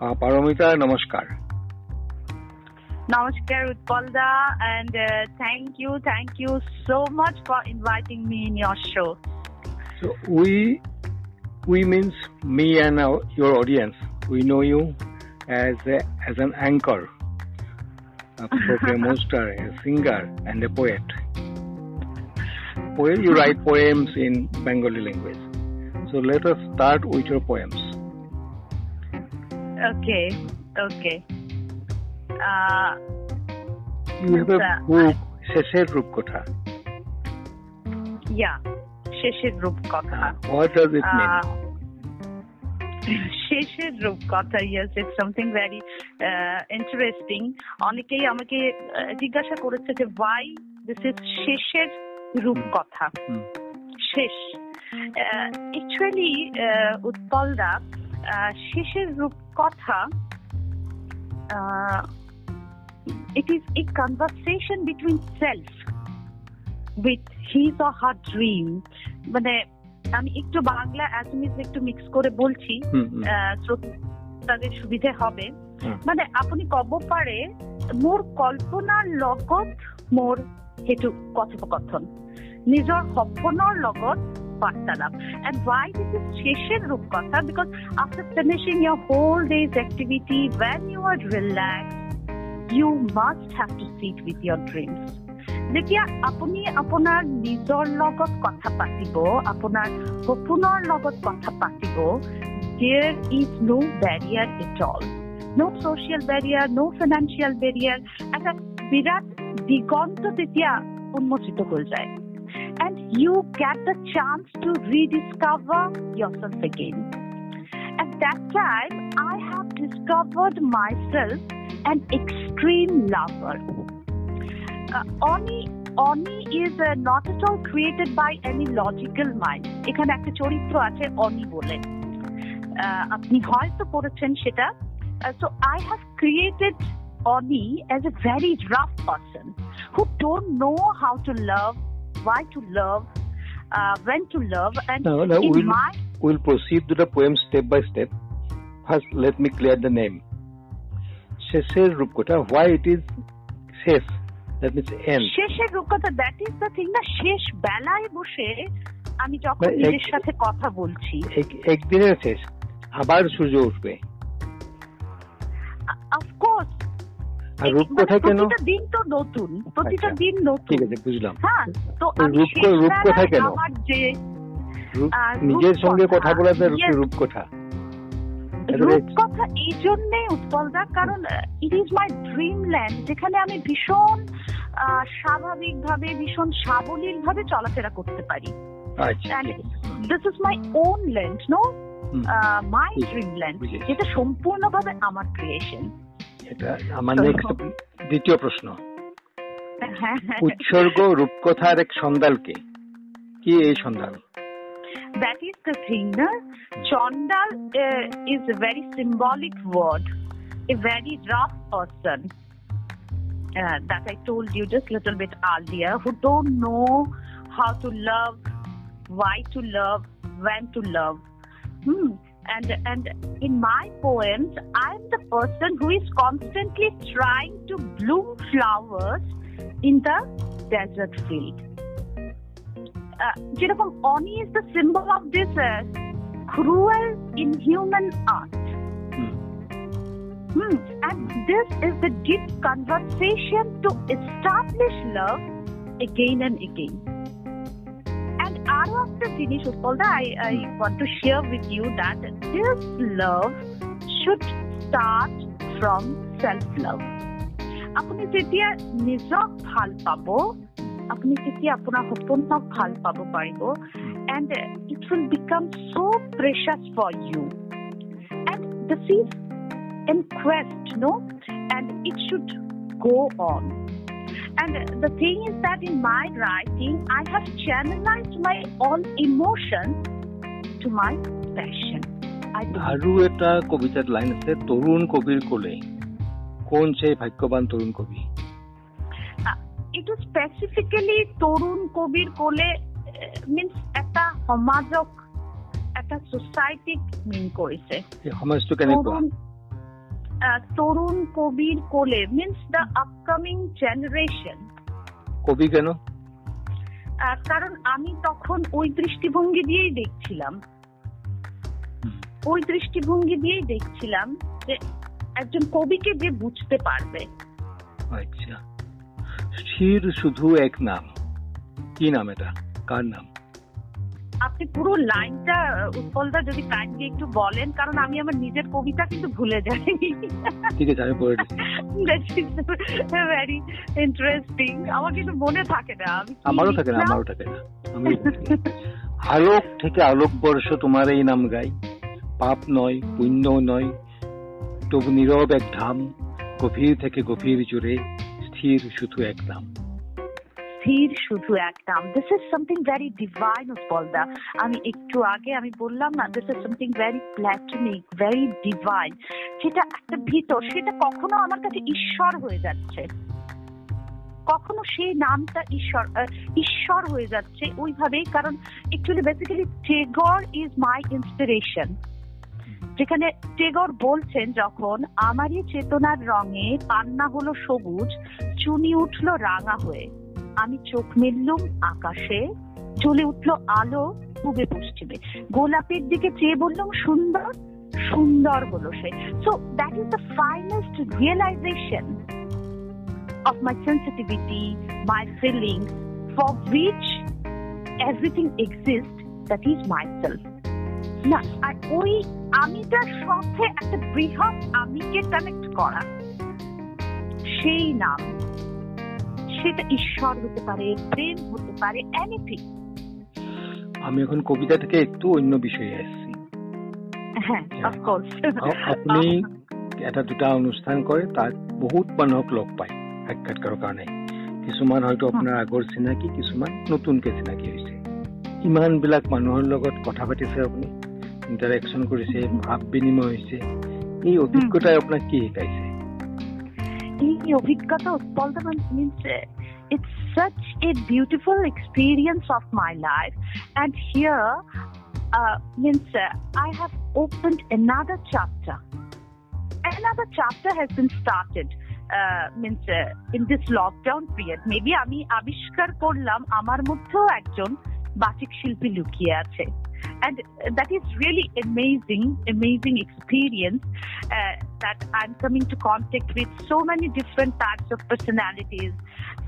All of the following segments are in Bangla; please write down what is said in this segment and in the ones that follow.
Uh, Paramita, namaskar. Namaskar, Utpalda, and uh, thank you, thank you so much for inviting me in your show. So we we means me and our, your audience. We know you as a, as an anchor, a program monster, a singer, and a poet. Well, you write poems in Bengali language. So let us start with your poems. Okay, okay. Book, শেষের রূপকথা. yeah, শেষের রূপকথা What does it mean? Uh, শেষের রূপকথা yes it's something very interesting অনেকেই আমাকে আহ, জিজ্ঞাসা করেছে যে ওয়াই দিস ইজ শেষের রূপকথা। শেষ অ্যাকচুয়ালি উৎপলদা আহ, শেষের রূপকথা it is a conversation between self with his or her dream. মানে আমি একটু বাংলা অ্যাসমিজ একটু মিক্স করে বলছি শ্রোতাদের সুবিধে হবে। মানে আপুনি ক'ব পাৰে মোৰ কল্পনাৰ লগত মোৰ সেইটো কথোপকথন। নিজৰ সপোনৰ লগত বাৰ্তালাপ and why this is শেষেৰ ৰূপকথা because after finishing your whole days activity when you are relax you must have to chat with your dreams যেতিয়া আপুনি আপোনাৰ নিজৰ লগত কথা পাতিব আপোনাৰ সপোনৰ লগত কথা পাতিব there is no barrier at all. No social barrier, no financial barrier. একটা বিরাট দিগন্ত তেতিয়া উন্মোচিত হৈ যায় and you get the chance to rediscover yourself again. At that time, I have discovered myself an extreme lover. Uh, Oni Oni is uh, not at all created by any logical mind. এখানে একটা চরিত্র আছে অনি বলে আহ, আপনি হয়তো পড়েছেন সেটা so I have created Oni as a very rough person who don't know how to love why to love, uh, when to love, and No, no, in we'll- my We'll proceed to the poem step by step. First, let me clear the name. শেষের রূপকথা. Why it is শেষ? That means end. শেষের রূপকথা দ্যাট ইজ দ্য থিং না শেষ বেলায় বসে আমি যখন মানে নিজের সাথে কথা বলছি একদিনের শেষ আবার সূর্য উঠবে আর রূপকথা কেন? দিন তো নতুন প্রতিটা আচ্ছা, দিন নতুন। ঠিক আছে বুঝলাম। হ্যাঁ তো রূপকথা কেন? আমার যে নিজের সঙ্গে কথা বলা রূপকথা। রূপকথা এই জন্যে উৎপলদা কারণ it is my dream land যেখানে আমি ভীষণ স্বাভাবিক ভাবে ভীষণ সাবলীল ভাবে চলাফেরা করতে পারি। This is my own land no my dream land. যেটা সম্পূর্ণভাবে আমার ক্রিয়েশন এটা আমার তো- নেক্সট দ্বিতীয় প্রশ্ন হ্যাঁ উৎসর্গ রূপকথার এক সন্ধালকে কি এই সন্ধান that is the thing na chandal uh, is a very symbolic word a very rough person uh, that i told you just little bit earlier who don't know how to love why to love when to love hmm. and and in my poems i'm the person who is constantly trying to bloom flowers in the desert field uh, যেরকম Oni is the symbol of this cruel inhuman art hmm, Hmm. And this is the deep conversation to establish love again and again. And আরো একটা জিনিস উৎপলদা I, I want to share with you that this love should start from self-love. আপুনি যেতিয়া নিজক ভাল পাব আপুনি তেতিয়া আপোনাৰ সপোনক ভাল পাব পাৰিব and uh, it will become so precious for you. And this is in quest, no? And it should go on. And the thing is that in my writing, I have channelized my all emotions to my passion. আৰু এটা কবিতাত লাইন আছে তৰুণ কবিৰ কোলে কোন সেই ভাগ্যৱান তৰুণ কবি এইটো স্পেচিফিকেলি তৰুণ কবিৰ ক'লে মিনছ এটা সমাজক এটা ছ'চাইটিক মিন কৰিছে সমাজটো কেনেকুৱা তরুণ কবির কোলে মিন্স দ্য আপকামিং জেনারেশন কবি কেন? কারণ আমি তখন ওই দৃষ্টিভঙ্গি দিয়েই দেখছিলাম। ওই দৃষ্টিভঙ্গি দিয়েই দেখছিলাম যে একজন কবিকে যে বুঝতে পারবে। আচ্ছা। স্থির শুধু এক নাম। কি নাম এটা? কার নাম? আপনি পুরো লাইনটা উৎপলদা যদি কাইন্ডলি একটু বলেন কারণ আমি আমার নিজের কবিতা কিন্তু ভুলে যাই। ঠিক আছে আমি পড়ে ভেরি ইন্টারেস্টিং আমার কিন্তু মনে থাকে না আমি আমারও থাকে না আমারও থাকে না। আমি আলোক থেকে আলোক বর্ষ তোমার এই নাম গাই পাপ নয় পুণ্য নয় তবু নীরব এক ধাম গভীর থেকে গভীর জুড়ে স্থির শুধু এক নাম স্থির শুধু এক নাম this is something very divine উৎপলদা আমি একটু আগে আমি বললাম না this is something very platonic very divine যেটা একটা ভিতর, সেটা কখনো আমার কাছে ঈশ্বর হয়ে যাচ্ছে। কখনো সেই নামটা ঈশ্বর ঈশ্বর হয়ে যাচ্ছে ওইভাবেই, কারণ actually basically Tagore is my inspiration যেখানে টেগর বলছেন যখন, আমারই চেতনার রঙে পান্না হলো সবুজ, চুনি উঠল রাঙা হয়ে। আমি চোখ মেললুম আকাশে চলে উঠল আলো পূবে পশ্চিমে গোলাপের দিকে চেয়ে বললাম সুন্দর সুন্দর হলো সে so that is the finest realization of my sensitivity, my feelings, for which everything exists, that is myself. না আর ওই আমিটার সাথে একটা বৃহৎ আমিকে কানেক্ট করা সেই নাম সেটা ঈশ্বর হতে পারে প্রেম হতে পারে এনিথিং আমি এখন কবিতা থেকে একটু অন্য বিষয়ে এসেছি হ্যাঁ অফকোর্স আ- আপুনি এটা দুটা অনুষ্ঠান কৰে তাত বহুত মানুহক লগ পায় সাক্ষাৎকাৰৰ কাৰণে কিছুমান হয়তো আপোনাৰ আগৰ চিনাকি কিছুমান নতুনকে চিনাকি হৈছে ইমানবিলাক মানুহৰ লগত কথা পাতিছে আপুনি ইণ্টাৰেকশ্যন কৰিছে ভাৱ বিনিময় হৈছে। এই অভিজ্ঞতাই আপোনাক কি শিকাইছে? এই অভিজ্ঞতা উৎপলতা means it's such a beautiful experience of my life and here uh, means uh, I have opened another chapter another chapter has been started uh, means uh, in this lockdown period maybe আমি আবিষ্কার করলাম আমার মধ্যেও একজন বাচিক শিল্পী লুকিয়ে আছে and that is really amazing amazing experience uh, that I'm coming to contact with so many different types of personalities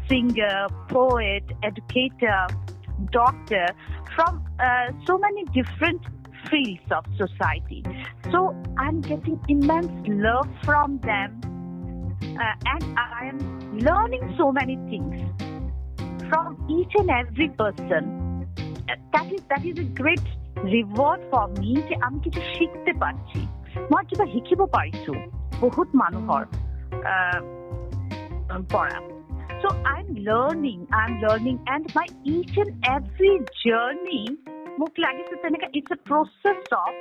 singer, poet, educator, doctor from uh, so many different fields of society. So I'm getting immense love from them uh, and I am learning so many things from each and every person. That is that is a great reward for me যে আমি কিছু শিখতে পারছি মই কিবা শিকিব পাৰিছো বহুত মানুহৰ আহ, পৰা So I'm learning, I'm learning, and my each and every journey, মোক লাগিছে তেনেকা it's a process of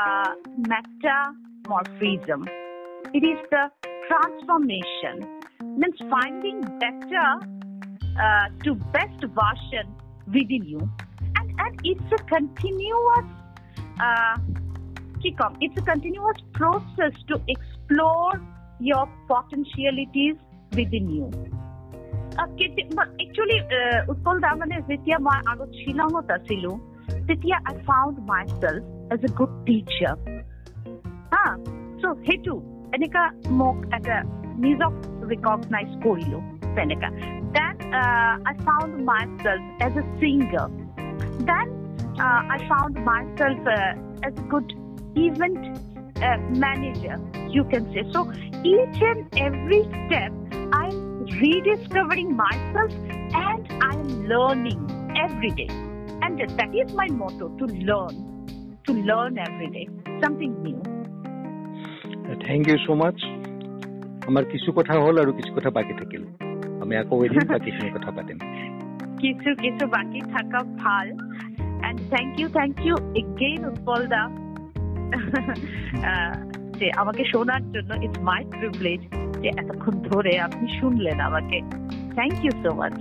uh, metamorphism. It is the transformation, means finding better uh, to best version within you, and and it's a continuous. Uh, কি কম, it's a continuous process to explore your potentialities within you. Actually Utpal da মানে যেতিয়া মই আগত শ্বিলঙত আছিলো তেতিয়া I found myself as a good teacher হা চ' সেইটো এনেকা মোক এটা নিজক ৰিকগনাইজ কৰিলো তেনেকা then I found myself as a singer Then I found myself as a good event manager, you can say. So each and every step, I'm rediscovering myself and I'm learning every day. And that is my motto to learn, to learn every day, something new. Thank you so' much আমাৰ কিছু কথা হ'ল আৰু কিছু কথা বাকী থাকিল আমি আকৌ এদিন বাকীখিনি কথা পাতিম কিছু কিছু বাকি থাকা ভালো। And thank you thank you again Utpal da আহ, যে আমাকে শোনার জন্য ইটস মাই প্রিভিলেজ যে এতক্ষণ ধরে আপনি শুনলেন আমাকে। Thank you so much